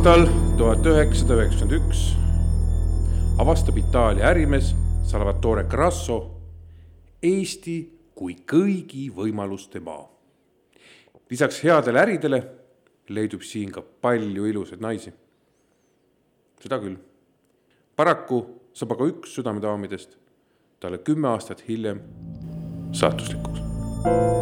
aastal tuhat üheksasada üheksakümmend üks avastab Itaalia ärimees Salvatore Grasso Eesti kui kõigi võimaluste maa. lisaks headele äridele leidub siin ka palju ilusaid naisi. seda küll. paraku saab aga üks südamedaamidest talle kümme aastat hiljem saatuslikuks.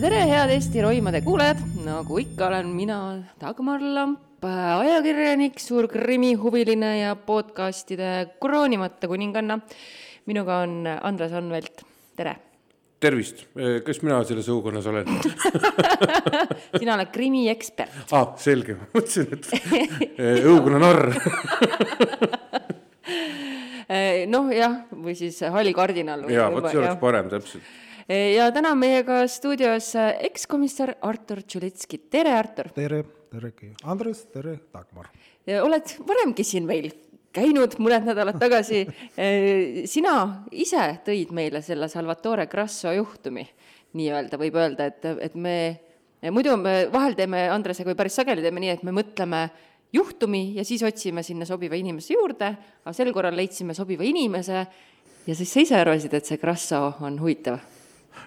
Ja tere, head Eesti roimade kuulajad, nagu ikka olen mina, Dagmar Lamp, ajakirjanik, suur krimihuviline ja podcastide kroonimata kuninganna. minuga on Andres Anvelt, tere. tervist, kes mina selles õukonnas olen sina oled krimiekspert ah,. selge, ma mõtlesin, et õukonna narr noh, jah, või siis hall kardinal. jaa, vot see oleks parem täpselt ja täna meiega stuudios ekskomissar Artur Tšulitski, tere Artur! tere, tere, Andres, tere, Dagmar! oled varemgi siin meil käinud mõned nädalad tagasi. sina ise tõid meile selle Salvatore Grasso juhtumi, nii-öelda võib öelda, et, et me muidu me vahel teeme Andresega või päris sageli teeme nii, et me mõtleme juhtumi ja siis otsime sinna sobiva inimese juurde, aga sel korral leidsime sobiva inimese ja siis sa ise arvasid, et see Grasso on huvitav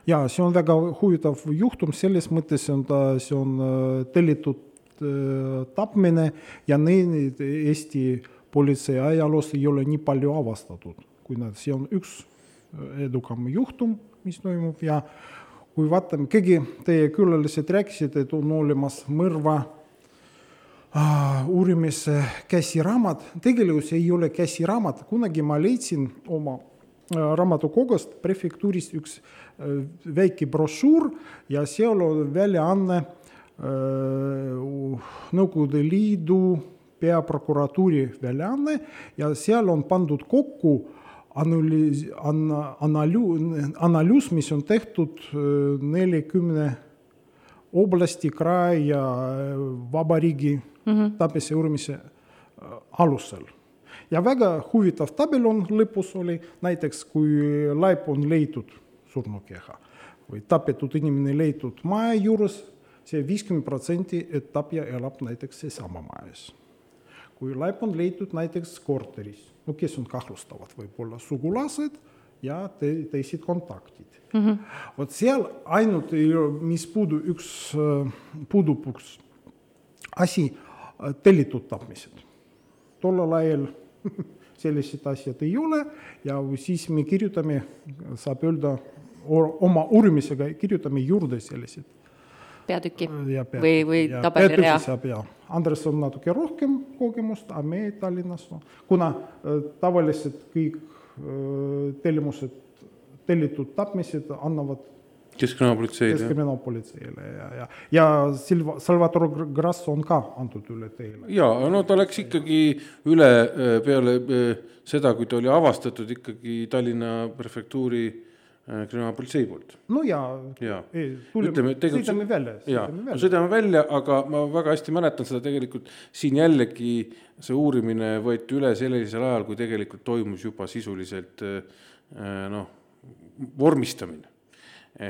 jaa, see on väga huvitav juhtum, selles mõttes on ta, see on äh, tellitud äh, tapmine ja neid Eesti politsei ajaloos ei ole nii palju avastatud, kui nad, see on üks äh, edukam juhtum, mis toimub ja kui vaatame, keegi teie külalised rääkisid, et on olemas mõrva uh, uurimise käsiraamat, tegelikult see ei ole käsiraamat, kunagi ma leidsin oma raamatukogust prefektuurist üks uh, väike brošüür ja seal on väljaanne Nõukogude Liidu peaprokuratuuri väljaanne ja seal on pandud kokku analüüs, analüüs, analüüs, mis on tehtud nelikümne oblasti, krae ja vabariigi mm -hmm. tapmise uurimise alusel. ja väga huvitav tabel on lõpus oli, näiteks kui laip on leitud surnukeha või tapetud inimene leitud maja juures, see viiskümmend protsenti, et tapja elab näiteks seesama majas. kui laip on leitud näiteks korteris, no kes on kahtlustavad, võib-olla sugulased ja te, teised kontaktid mm. -hmm. vot seal ainult, mis puudu üks, puudub üks asi, tellitud tapmised. tollel ajal sellised asjad ei ole ja siis me kirjutame, saab öelda, oma uurimisega kirjutame juurde selliseid. peatüki ja peatüki, või, või tabelirea. saab ja, Andres on natuke rohkem kogemust, aga me Tallinnas, kuna äh, tavaliselt kõik äh, tellimused, tellitud tapmised annavad keskkriminaalpolitseile. keskkriminaalpolitseile ja, ja, ja Silva, Salvatore Grasso on ka antud üle teile. jaa, no ta läks ikkagi üle äh, peale seda, kui ta oli avastatud ikkagi Tallinna prefektuuri Äh, kriminaalpolitsei poolt. no jaa ja. ja., ütleme, sõidame välja. jaa, sõidame välja, aga ma väga hästi mäletan seda tegelikult, siin jällegi see uurimine võeti üle sellisel ajal, kui tegelikult toimus juba sisuliselt äh, noh, vormistamine.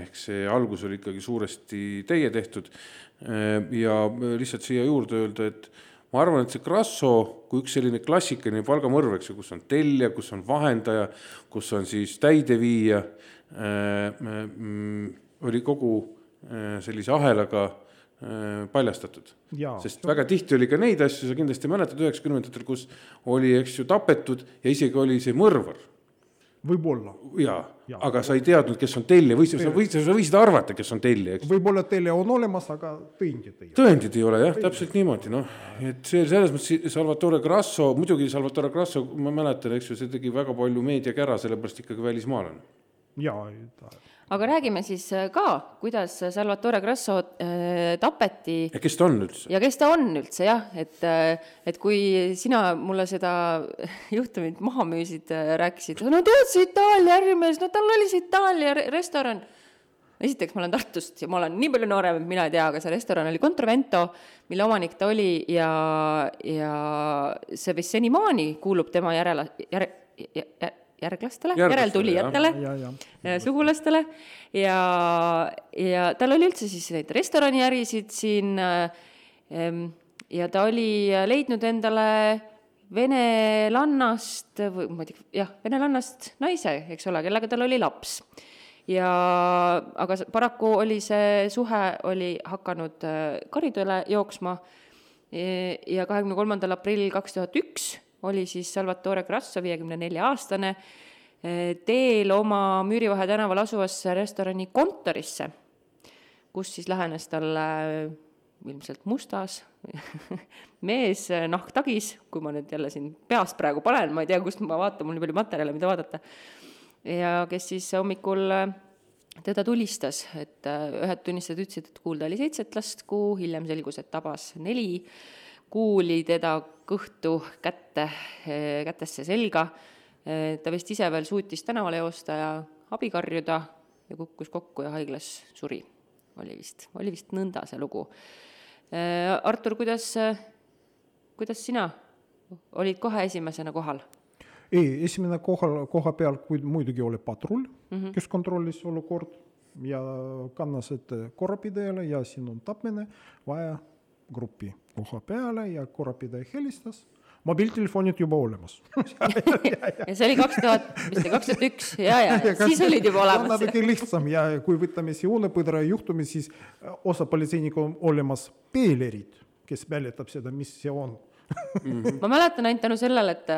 ehk see algus oli ikkagi suuresti teie tehtud äh, ja lihtsalt siia juurde öelda, et ma arvan, et see Grasso kui üks selline klassikaline palgamõrv, eks ju, kus on tellija, kus on vahendaja, kus on siis täideviija Äh, oli kogu äh, sellise ahelaga äh, paljastatud. sest väga tihti oli ka neid asju, sa kindlasti mäletad üheksakümnendatel, kus oli, eks ju, tapetud ja isegi oli see mõrvar võib-olla jaa Jaa. aga sa ei teadnud, kes on tellija või sa sa võisid, sa võisid arvata, kes on tellija, eks. võib-olla teile on olemas, aga tõendid ei ole. tõendid ei ole jah, täpselt niimoodi noh, et see selles mõttes Salvatore Grasso, muidugi Salvatore Grasso, ma mäletan, eks ju, see tegi väga palju meediakära, sellepärast ikkagi välismaalane. Jaa, aga räägime siis äh, ka, kuidas Salvatore Grasso äh, tapeti ja kes ta on üldse? ja kes ta on üldse jah, et, äh, et kui sina mulle seda juhtumit maha müüsid, rääkisid, no tead, see Itaalia ärimees, no tal oli see Itaalia re- restoran. esiteks, ma olen Tartust ja ma olen nii palju noorem, et mina ei tea, aga see restoran oli Contravento, mille omanik ta oli ja, ja see vist senimaani kuulub tema järele, järe, jä- järglastele, järeltulijatele ja, ja. ja sugulastele ja, ja tal oli üldse siis neid restoraniärisid siin ähm, ja ta oli leidnud endale venelannast või ma ei tea, jah, venelannast naise, eks ole, kellega tal oli laps. ja aga paraku oli see suhe, oli hakanud äh, karidele jooksma e- ja kahekümne kolmandal aprillil kaks tuhat üks oli siis Salvatore Grasso, viiekümne nelja aastane, teel oma Müürivahe tänaval asuvasse restorani kontorisse, kus siis lähenes talle ilmselt mustas mees nahktagis, kui ma nüüd jälle siin peast praegu panen, ma ei tea, kust ma vaatan, mul nii palju materjale, mida vaadata. ja kes siis hommikul teda tulistas, et ühed tunnistajad ütlesid, et kuulda oli seitset last kuu, hiljem selgus, et tabas neli kuuli teda kõhtu, kätte, kätesse, selga. ta vist ise veel suutis tänavale joosta ja abi karjuda ja kukkus kokku ja haiglas suri. oli vist, oli vist nõnda see lugu. Artur, kuidas, kuidas sina olid kohe esimesena kohal? ei, esimene kohal, koha peal, muidugi oli patrull mm, -hmm. kes kontrollis olukorda ja kannas ette korrapidajale ja siin on tapmine, vaja gruppi koha peale ja korrapidaja helistas. mobiiltelefonid juba olemas ja see oli kaks tuhat, mis see kaks tuhat üks ja, ja, ja siis olid juba olemas. natuke lihtsam ja kui võtame Sione põdra juhtumi, siis osa politseinikud on olemas peelerid, kes välitab seda, mis see on ma mäletan ainult tänu sellele, et,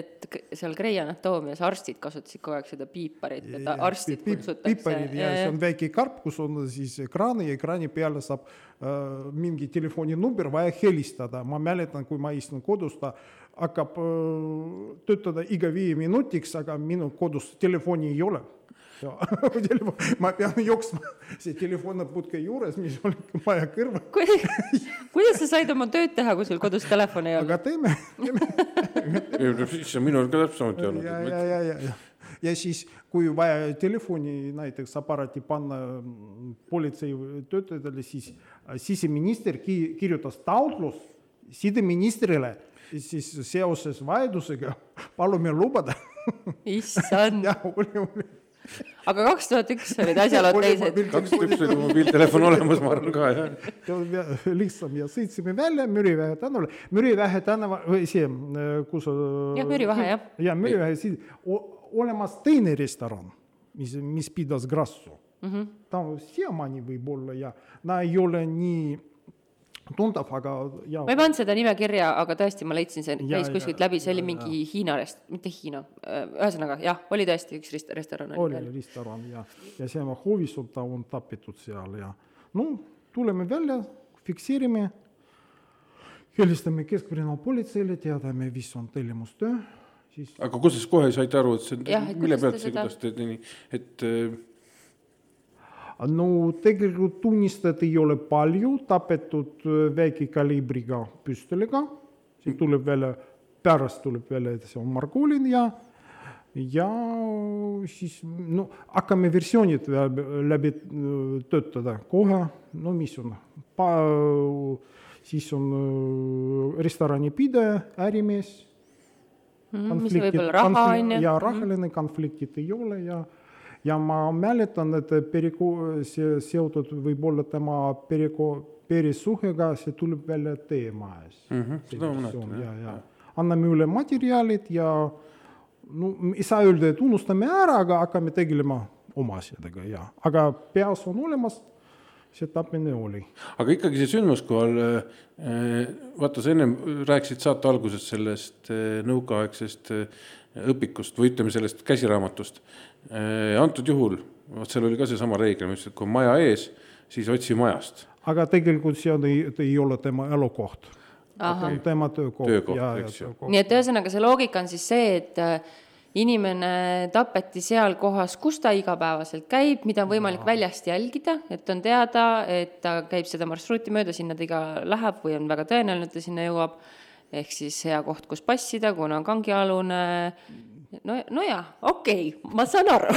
et seal Grey Anatoomias arstid kasutasid kogu aeg seda piiparit, et arstid kutsutakse. piiparid ja see on väike karp, kus on siis ekraan ja ekraani peale saab äh, mingi telefoninumber vaja helistada. ma mäletan, kui ma istun kodus, ta hakkab töötada iga viie minutiks, aga minu kodus telefoni ei ole. Ja, telefon, ma pean jooksma see telefoniputke juures, mis oli maja kõrval, kuidas sa said oma tööd teha, kui sul kodus telefoni ei olnud? aga teeme, teeme siis see minul ka täpselt samuti olnud. ja, ja, ja, ja, ja ja siis, kui vaja telefoni näiteks aparaati panna mm, politseitöötajatele, siis äh, siseminister ki-, kirjutas taotlus sideministrile, siis seoses vajadusega palume lubada. issand, jah, oli, oli. aga kaks tuhat üks olid asjalood Oli teised. kaks tükki oli mobiiltelefon olemas, ma arvan ka, jah. lihtsam ja sõitsime välja Müriväe tänavale, Müriväe tänava või see, kus. Jah, Mürivahe, jah. ja Müriväe, siis olemas teine restoran, mis, mis pidas Grasso mm. -hmm. ta on siiamaani võib-olla ja ta ei ole nii tuntav, aga ja. ma ei pannud seda nime kirja, aga tõesti, ma leidsin, see Ja, käis ja, kuskilt läbi, see oli ja, mingi Hiina rest-, mitte Hiina, ühesõnaga jah, oli tõesti üks rist-, restoran oli oli restoran ja, ja see on Hovisov, ta on tapetud seal ja no tuleme välja, fikseerime, helistame keskkriminaalpolitseile, teadame, mis on tellimustöö, siis aga kuidas kohe saite aru, et see mille pealt see, seda- kuidas te nii, et äh, no tegelikult tunnistajaid ei ole palju, tapetud äh, väikekaliibriga püstoliga, see tuleb välja, pärast tuleb välja, et see on Margolin ja ja siis no hakkame versioonid läbi, läbi töötada kohe, no mis on, siis on restoranipidaja, ärimees Mhm, mis võib-olla raha on ju. ja rahaline konfliktid ei ole ja ja ma mäletan, et periku-, see seotud võib-olla tema periku-, perisuhega, see tuleb välja teema ees Mhm, seda ma mäletan, ja, jah, ja anname üle materjalid ja no ei saa öelda, et unustame ära, aga hakkame tegelema oma asjadega ja, aga peas on olemas see tapmine oli. aga ikkagi see sündmuskohal, vaata sa ennem rääkisid saate alguses sellest nõukaaegsest õpikust või ütleme sellest käsiraamatust. Antud juhul, vot seal oli ka seesama reegel, ma ütlesin, et kui on maja ees, siis otsi majast. aga tegelikult see on, ei ole tema elukoht. Tema töökoht. Töökoht, eks ju. nii et ühesõnaga see loogika on siis see, et äh, inimene tapeti seal kohas, kus ta igapäevaselt käib, mida on võimalik väljast jälgida, et on teada, et ta käib seda marsruuti mööda, sinna ta iga läheb või on väga tõenäoline, et ta sinna jõuab. ehk siis hea koht, kus passida, kuna on kangialune. No, no jaa, okei okay,, ma saan aru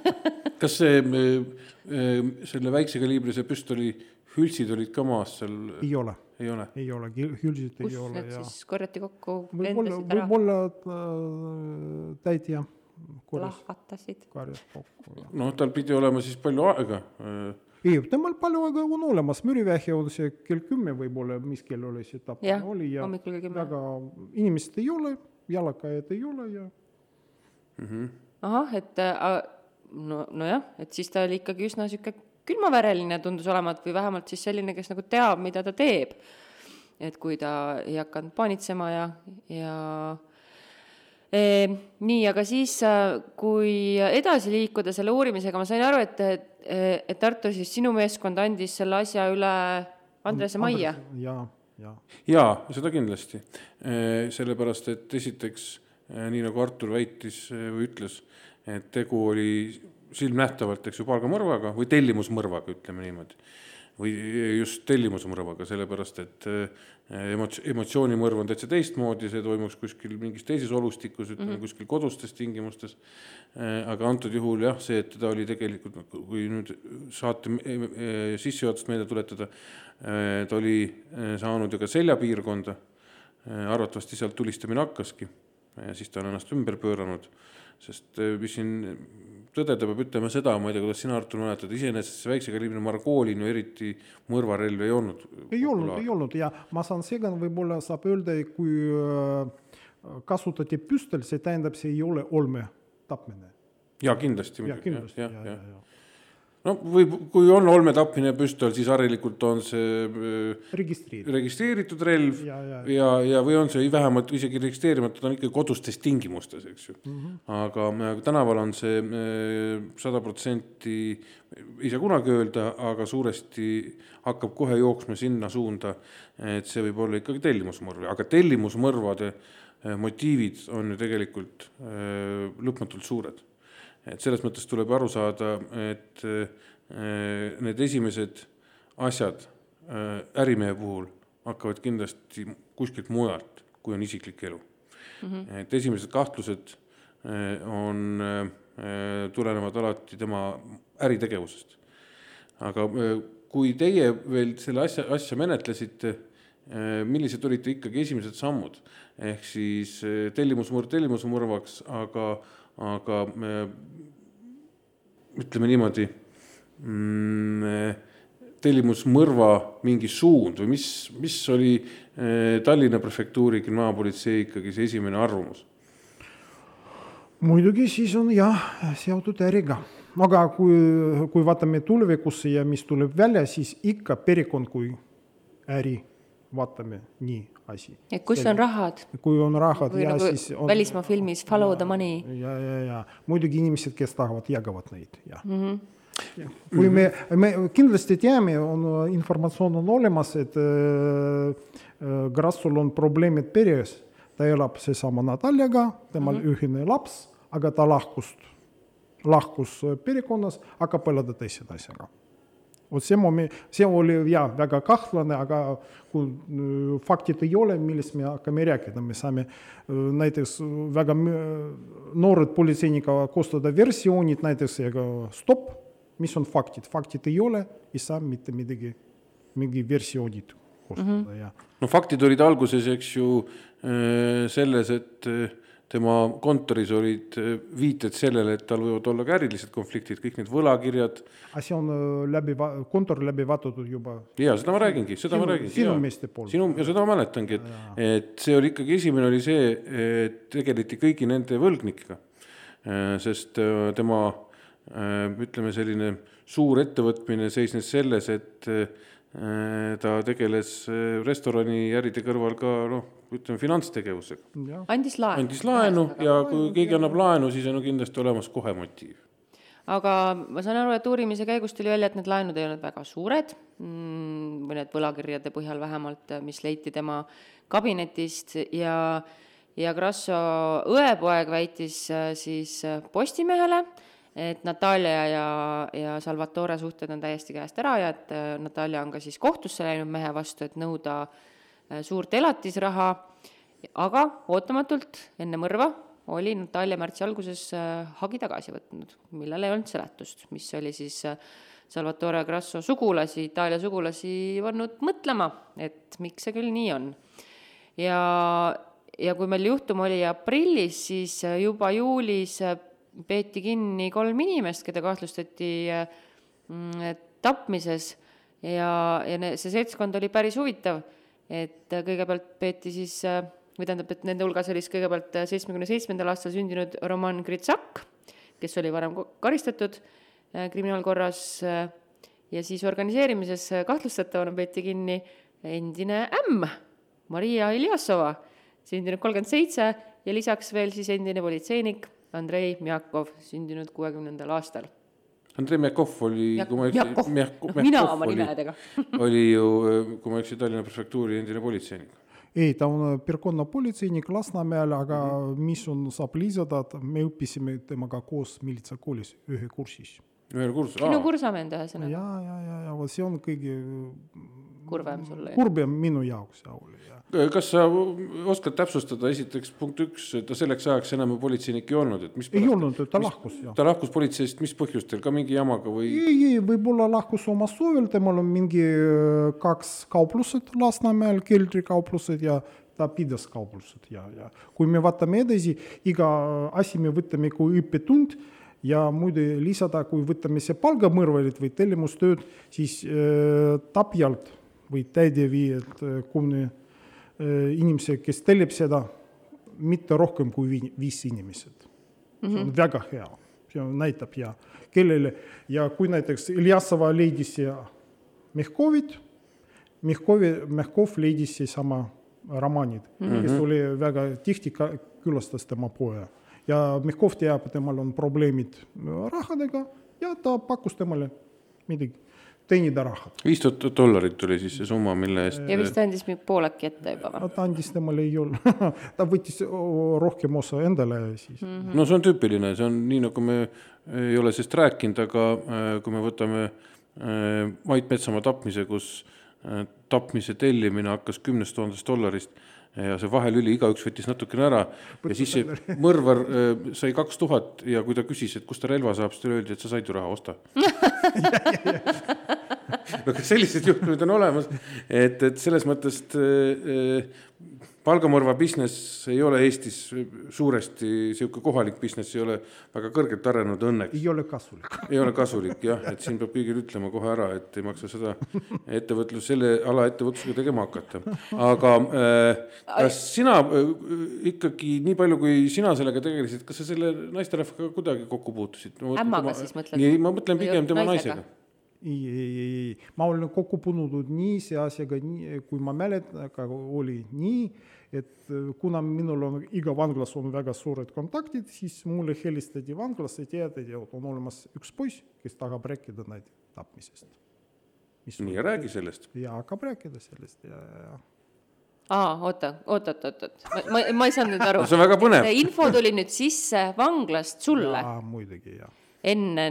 kas see, selle väikse kaliibrise püstoli hülsid olid ka maas seal? ei ole ei ole? ei ole, hülsid kus ei ole need ja siis korjati kokku, võib-olla, lendasid ära, võib-olla äh, täitja korjas lahvatasid? karjas kokku. noh, tal pidi olema siis palju aega. ei, temal palju aega on olemas, Mürivähi on see kell kümme võib-olla, mis kell oli see tapmine oli ja väga, inimesed ei ole, jalakaid ei ole ja ahah, et äh, no, nojah, et siis ta oli ikkagi üsna niisugune külmavereline tundus olevat või vähemalt siis selline, kes nagu teab, mida ta teeb. et kui ta ei hakanud paanitsema ja, ja e, nii, aga siis, kui edasi liikuda selle uurimisega, ma sain aru, et, et, et Artur, siis sinu meeskond andis selle asja üle Andrese majja. ja, ja jaa, seda kindlasti. sellepärast, et esiteks nii nagu Artur väitis või ütles, et tegu oli silmnähtavalt, eks ju, palgamõrvaga või tellimusmõrvaga, ütleme niimoodi. või just tellimusmõrvaga, sellepärast et emots-, emotsioonimõrv on täitsa teistmoodi, see toimuks kuskil mingis teises olustikus, ütleme mm -hmm. kuskil kodustes tingimustes. aga antud juhul jah, see, et teda oli tegelikult, kui nüüd saate sissejuhatust meelde tuletada, ta oli saanud ju ka seljapiirkonda, arvatavasti sealt tulistamine hakkaski ja siis ta on ennast ümber pööranud, sest mis siin tõdeda peab ütlema seda, ma ei tea, kuidas sina, Artur, mäletad, iseenesest see väikse kaliibri Margolin ju eriti mõrvarelv ei olnud. ei olnud, ei olnud ja ma saan segan, võib-olla saab öelda, kui äh, kasutati püstol, see tähendab, see ei ole olme tapmine. jaa, kindlasti. jah, kindlasti, ja, ja, ja no võib, kui on olmetapmine püstol, siis harilikult on see registreeritud, registreeritud relv Ja, ja. ja, ja või on see vähemalt isegi registreerimata, ta on ikkagi kodustes tingimustes, eks ju mm. -hmm. aga äh, tänaval on see sada protsenti, ei saa kunagi öelda, aga suuresti hakkab kohe jooksma sinna suunda, et see võib olla ikkagi tellimusmõrv, aga tellimusmõrvade äh, motiivid on ju tegelikult äh, lõpmatult suured et selles mõttes tuleb aru saada, et need esimesed asjad ärimehe puhul hakkavad kindlasti kuskilt mujalt, kui on isiklik elu mm. -hmm. et esimesed kahtlused on, tulenevad alati tema äritegevusest. aga kui teie veel selle asja, asja menetlesite, millised olid ikkagi esimesed sammud? ehk siis tellimusmõrv tellimusmõrvaks, aga aga ütleme niimoodi mm,, tellimusmõrva mingi suund või mis, mis oli Tallinna prefektuuri kriminaalpolitsei ikkagi see esimene arvamus? muidugi siis on jah, seotud äriga. aga kui, kui vaatame tulevikusse ja mis tuleb välja, siis ikka perekond kui äri, vaatame nii asi. et kus on rahad? kui on rahad või ja nagu siis on välismaa filmis Follow the money. ja, ja, ja muidugi inimesed, kes tahavad, jagavad neid, jah mm. -hmm kui me, me kindlasti teame, on informatsioon on olemas, et äh, Grassul on probleemid peres, ta elab seesama Nataljaga, temal mm -hmm. ühine laps, aga ta lahkus, lahkus perekonnas, hakkab elada teise naisega vot see moment, see oli jaa, väga kahtlane, aga kui faktid ei ole, millest me hakkame rääkida, me saame näiteks väga noored politseinikud koostada versioonid näiteks, aga stopp, mis on faktid, faktid ei ole, ei saa mitte midagi, mingi versioonid koostada mm -hmm. ja. no faktid olid alguses, eks ju, selles, et tema kontoris olid äh, viited sellele, et tal võivad olla ka ärilised konfliktid, kõik need võlakirjad. aga see on äh, läbi, kontor läbi vaadatud juba? jaa, seda ma räägingi, seda sinu, ma räägin. sinu meeste poolt? sinu, ja seda ma mäletangi, et, et see oli ikkagi, esimene oli see, et tegeleti kõigi nende võlgnikega. Äh, sest tema ütleme, selline suur ettevõtmine seisnes selles, et ta tegeles restoraniäride kõrval ka noh, ütleme finantstegevusega. andis laenu. andis laenu ja kui keegi annab laenu, siis on kindlasti olemas kohe motiiv aga ma saan aru, et uurimise käigus tuli välja, et need laenud ei olnud väga suured mm, või need võlakirjade põhjal vähemalt, mis leiti tema kabinetist ja ja Grasso õepoeg väitis äh, siis äh, Postimehele, et Natalja ja, ja Salvatore suhted on täiesti käest ära ja et äh, Natalja on ka siis kohtusse läinud mehe vastu, et nõuda suurt elatisraha, aga ootamatult enne mõrva oli Natalja märtsi alguses hagi tagasi võtnud, millel ei olnud seletust, mis oli siis Salvatore Grasso sugulasi, Itaalia sugulasi pannud mõtlema, et miks see küll nii on. ja ja kui meil juhtum oli aprillis, siis äh, juba juulis äh, peeti kinni kolm inimest, keda kahtlustati äh, tapmises. Ja, ja see seltskond oli päris huvitav, et kõigepealt peeti siis või tähendab, et nende hulgas oli siis kõigepealt seitsmekümne seitsmendal aastal sündinud Roman Gritsak, kes oli varem karistatud kriminaalkorras ja siis organiseerimises kahtlustatavana peeti kinni endine ämm, Maria Iljasova sündinud kolmkümmend seitse ja lisaks veel siis endine politseinik Andrei Mjakov, sündinud kuuekümnendal aastal. Andrei Mjakov oli, kui ma ei eksi, Mjakov, mina oma nimedega oli ju, kui ma ei eksi, Tallinna prefektuuri endine politseinik ei, ta on piirkonnapolitseinik Lasnamäel, aga mm. mis on, saab lisada, et me õppisime temaga koos miilitsakoolis ühe kursis. ühel kursusel? sinu kursament ühesõnaga. ja, ja, ja, ja vot see on kõige kurvem sulle. kurvem minu jaoks ja oli kas sa oskad täpsustada, esiteks punkt üks, ta selleks ajaks enam ju politseinik ei olnud, et mis ei olnud, ta lahkus, jah. ta lahkus politseist, mis põhjustel, ka mingi jamaga või? ei, ei, võib-olla lahkus oma soovil, temal on mingi äh, kaks kauplused Lasnamäel, keldrikauplused ja ta pidas kauplused ja, ja kui me vaatame edasi, iga asi me võtame kui õppetund ja muide lisada, kui võtame see palgamõrvarid või tellimustööd, siis äh, tapjalt või täideviijalt äh, kuni Äh, inimese, kes tellib seda, mitte rohkem kui vi-, viis inimesed. see on mm -hmm. väga hea, see on, näitab ja kellele ja kui näiteks Iljasova leidis ja Mehkovit, Mehkovi, Mehkov leidis seesama romaanid mm, -hmm. kes oli väga tihti ka külastas tema poja ja Mehkov teab, temal on probleemid rahadega ja ta pakkus temale midagi teenida raha. viis tuhat dollarit oli siis see summa, mille eest. ja vist andis pooleki ette juba või? ta andis temale ei olnud ta võttis rohkem osa endale siis mm. -hmm. no see on tüüpiline, see on nii, nagu me ei ole sellest rääkinud, aga äh, kui me võtame äh, Mait Metsamaa tapmise, kus äh, tapmise tellimine hakkas kümnest tuhandest dollarist ja see vahelüli, igaüks võttis natukene ära ja siis see mõrvar sai kaks tuhat ja kui ta küsis, et kust ta relva saab, siis talle öeldi, et sa said ju raha, osta no kas sellised juhtumid on olemas, et, et selles mõttes äh, palgamõrva business ei ole Eestis suuresti niisugune kohalik business, ei ole väga kõrgelt arenenud õnneks. ei ole kasulik ei ole kasulik jah, et siin peab kõigil ütlema kohe ära, et ei maksa seda ettevõtlus, selle ala ettevõtlusega tegema hakata. aga äh, kas sina äh, ikkagi nii palju, kui sina sellega tegelesid, kas sa selle naisterahvaga kuidagi kokku puutusid? ämmaga siis mõtled? ei, ma mõtlen pigem tema naisega, naisega ei, ei, ei, ei, ma olen kokku puutunud nii see asjaga, nii kui ma mäletan, aga oli nii, et äh, kuna minul on iga vanglas on väga suured kontaktid, siis mulle helistati vanglasse, teatati, et on olemas üks poiss, kes tahab rääkida näiteks tapmisest. nii, räägi sellest. ja hakkab rääkida sellest ja, ja aa, oota, oot, oot, oot, oot, ma, ma, ma ei saanud nüüd aru. see on väga põnev. info tuli nüüd sisse vanglast sulle? muidugi, jah. enne,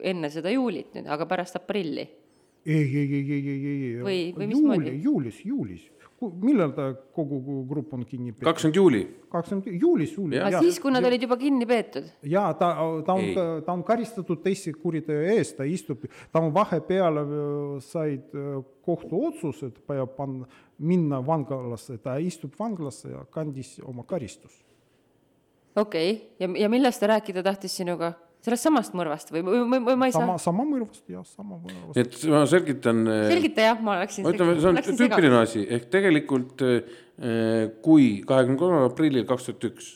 enne seda juulit nüüd, aga pärast aprilli? ei, ei, ei, ei, ei, ei, ei. või, või mismoodi? juulis, juulis millal ta kogu grupp on kinni peetud? kakskümmend juuli. kakskümmend, juulis, juulis. aga siis, kui nad olid juba kinni peetud? jaa, ta, ta on, ta on karistatud teise kuriteo eest, ta istub, ta on vahepeal äh, said äh, kohtuotsused, peab panna, minna vanglasse, ta istub vanglasse ja kandis oma karistust. okei okay., ja, ja millest ta rääkida tahtis sinuga? Sellest samast mõrvast või, või, või, ma ei sama, saa? sama mõrvast, jah, sama mõrvast. et ma selgitan. Äh, selgita jah, ma läksin. ütlen, see on tüüpiline asi, ehk tegelikult äh, kui kahekümne kolmandal aprillil kaks tuhat üks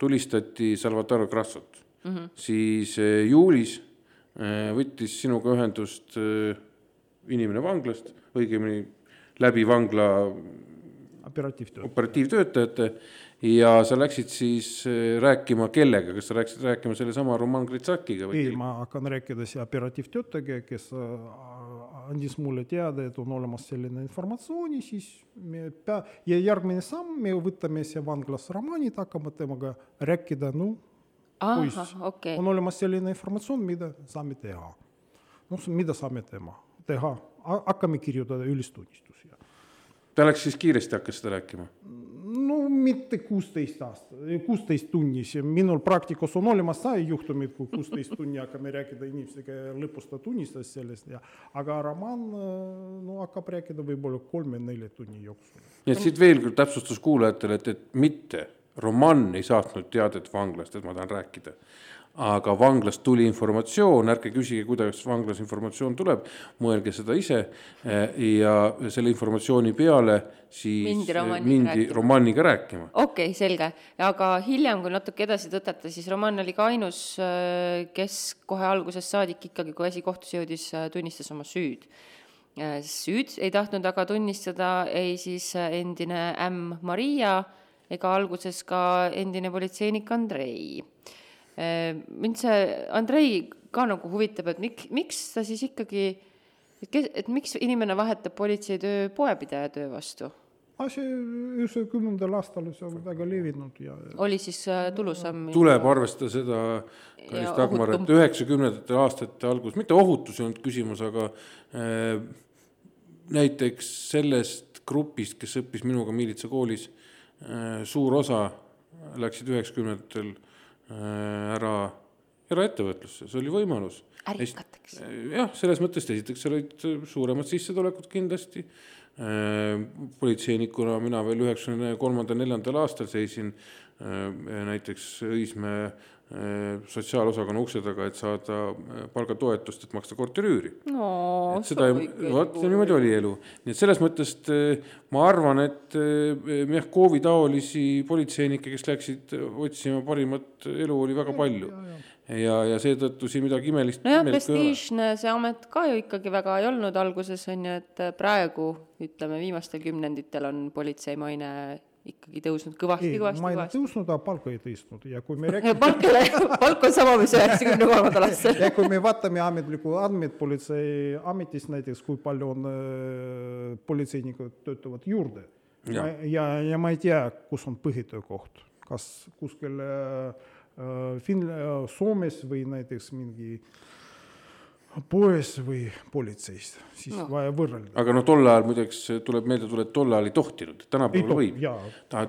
tulistati Salvatore Grassot mm, -hmm. siis äh, juulis võttis sinuga ühendust inimene vanglast, õigemini läbi vangla operatiivtöö. operatiivtöötajate ja sa läksid siis äh, rääkima kellega, kas sa läksid rääkima sellesama Roman Gritsakiga või? ei, ma hakkan rääkida siis operatiivtöötajaga, kes andis mulle teada, et on olemas selline informatsiooni, siis me pea- ja järgmine samm, me võtame siia vanglas Romanit, hakkame temaga rääkida, no poiss, okei on olemas selline informatsioon, mida saame teha. noh, mida saame tema, teha, hakkame kirjutada ülistunnistusi. ta läks siis kiiresti, hakkas seda rääkima? No mitte kuusteist aasta, kuusteist tunnis, minul praktikas on olemas sai juhtumid, kui kuusteist tunni hakkame rääkida inimesega ja lõpus ta tunnistas sellest ja aga Roman no hakkab rääkida võib-olla kolme-nelja tunni jooksul. nii et siit veel kord täpsustus kuulajatele, et, et mitte Roman ei saatnud teadet vanglast, et ma tahan rääkida. Aga vanglast tuli informatsioon, ärge küsige, kuidas vanglas informatsioon tuleb, mõelge seda ise ja selle informatsiooni peale siis Mindi Romaniga mindi rääkima. Romaniga rääkima. okei okay,, selge, aga hiljem, kui natuke edasi tõtata, siis Roman oli ka ainus, kes kohe algusest saadik ikkagi, kui asi kohtusse jõudis, tunnistas oma süüd. süüd ei tahtnud aga tunnistada ei siis endine ämm Maria ega alguses ka endine politseinik Andrei. Mind see Andrei ka nagu huvitab, et miks, miks ta siis ikkagi, et kes, et miks inimene vahetab politseitöö poepidaja töö vastu? asi üheksakümnendal aastal see on väga levinud ja oli siis äh, tulusam? tuleb arvestada seda, kallis Dagmar, et üheksakümnendate aastate algus, mitte ohutus ei olnud küsimus, aga äh, näiteks sellest grupist, kes õppis minuga miilitsakoolis äh,, suur osa läksid üheksakümnendatel ära eraettevõtlusse, see oli võimalus. ärikateks. jah, selles mõttes esiteks seal olid suuremad sissetulekud kindlasti. politseinikuna mina veel üheksakümne kolmandal, neljandal aastal seisin äh, näiteks Õismäe äh, sotsiaalosakonna ukse taga, et saada äh, palgatoetust, et maksta korteriüüri no et seda vot niimoodi oli elu. nii et selles mõttes eh, ma arvan, et eh, Mehkovi taolisi politseinikke, kes läksid otsima parimat elu, oli väga palju. ja, ja seetõttu siin midagi imelist. nojah, prestiižne see amet ka ju ikkagi väga ei olnud alguses on ju, et praegu ütleme, viimastel kümnenditel on politsei maine ikkagi tõusnud kõvasti, ei, kõvasti, ma ei kõvasti. tõusnud, aga palka ei tõstnud ja kui me räägime palk ei ole, palk on sama, mis üheksakümne kolmandal aastal. ja kui me vaatame ametlikku andmeid politseiametis näiteks, kui palju on äh, politseinikud töötavad juurde Ja. ja, ja, ma ei tea, kus on põhitöökoht, kas kuskil äh, Fin-, Soomes või näiteks mingi poes või politseis, siis no. vaja võrrelda. aga noh, tol ajal muideks tuleb meelde tuletada, tol ajal ei tohtinud, tänapäeval toh- võib.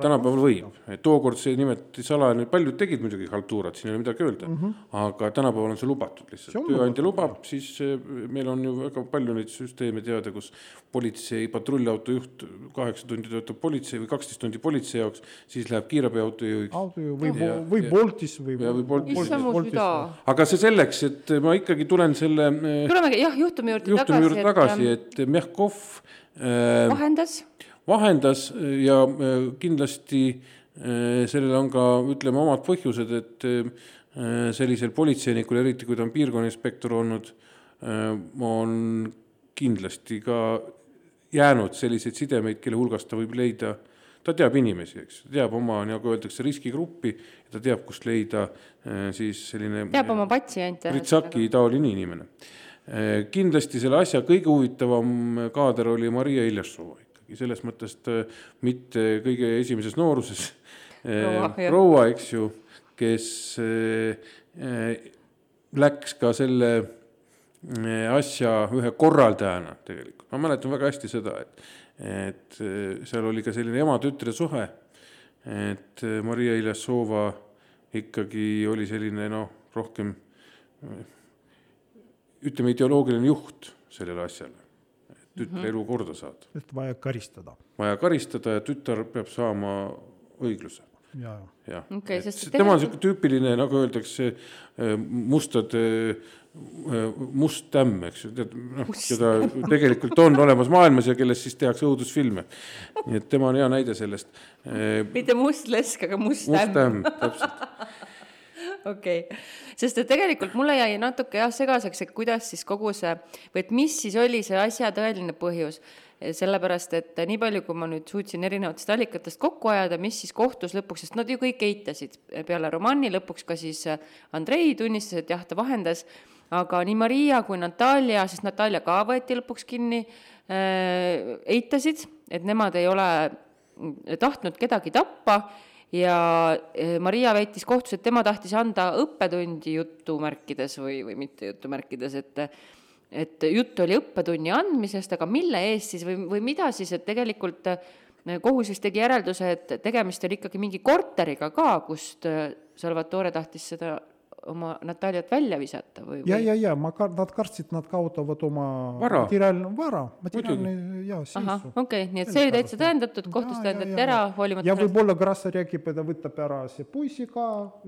tänapäeval võib, tookord see nimetati salajane, paljud tegid muidugi haltuurat, siin ei ole midagi öelda mm, -hmm. aga tänapäeval on see lubatud lihtsalt tööandja lubab, siis eh, meil on ju väga palju neid süsteeme teada, kus politsei patrullauto juht kaheksa tundi töötab politsei või kaksteist tundi politsei jaoks, siis läheb kiirabiauto juhiks. auto ju või või Boltis või. või Boltis. süda. aga see selleks, et ma ikkagi tulen selle eh, tuleme jah, juhtumi juurde juhtumi juurde tagasi, tagasi, et Mehkov äh, vahendas. vahendas ja äh, kindlasti äh, sellel on ka, ütleme, omad põhjused, et äh, sellisel politseinikul, eriti kui ta on piirkonnainspektor olnud, on kindlasti ka jäänud selliseid sidemeid, kelle hulgast ta võib leida, ta teab inimesi, eks, teab oma, nagu öeldakse, riskigruppi ja ta teab, kust leida äh, siis selline teab oma patsiente. Pritsaki taoline inimene. kindlasti selle asja kõige huvitavam kaader oli Maria Iljassova ikkagi, selles mõttes ta mitte kõige esimeses nooruses Proua, eks ju, kes läks ka selle asja ühe korraldajana tegelikult, ma mäletan väga hästi seda, et et eh, seal oli ka selline ema-tütre suhe, et eh, Maria Iljassova ikkagi oli selline noh, rohkem ütleme, ideoloogiline juht sellele asjale, et tütre mm -hmm. elu korda saada. et vaja karistada. Vaja karistada ja tütar peab saama õigluse, ja jah. Okei, sest tema on niisugune tüüpiline, nagu öeldakse, mustade, must tämm, eks ju, tead, noh, keda tegelikult on olemas maailmas ja kellest siis tehakse õudusfilme. nii et tema on hea näide sellest. mitte must lesk, aga must must ämm. tämm, täpselt. okei okay., sest et tegelikult mulle jäi natuke jah segaseks, et kuidas siis kogu see või et mis siis oli see asja tõeline põhjus. sellepärast, et nii palju, kui ma nüüd suutsin erinevatest allikatest kokku ajada, mis siis kohtus lõpuks, sest nad ju kõik eitasid peale romaani, lõpuks ka siis Andrei tunnistas, et jah, ta vahendas, aga nii Maria kui Natalja, sest Natalja ka võeti lõpuks kinni äh,, eitasid, et nemad ei ole tahtnud kedagi tappa. Ja eh, Maria väitis kohtus, et tema tahtis anda õppetundi jutumärkides või, või mitte jutumärkides, et et jutt oli õppetunni andmisest, aga mille eest siis või, või mida siis, et tegelikult eh, kohus vist tegi järelduse, et tegemist oli ikkagi mingi korteriga ka, kust Salvatore tahtis seda oma Nataljat välja visata või, või...? ja, ja, ja ma kar-, nad kartsid, nad kaotavad oma vara, materiaalne vara, materiaalne ja seisu. ahah, okei okay,, nii et see oli täitsa tõendatud, kohtus tõendati ära, hoolimata ja võib-olla Grassa räägib, et ta võtab ära see poisi ka,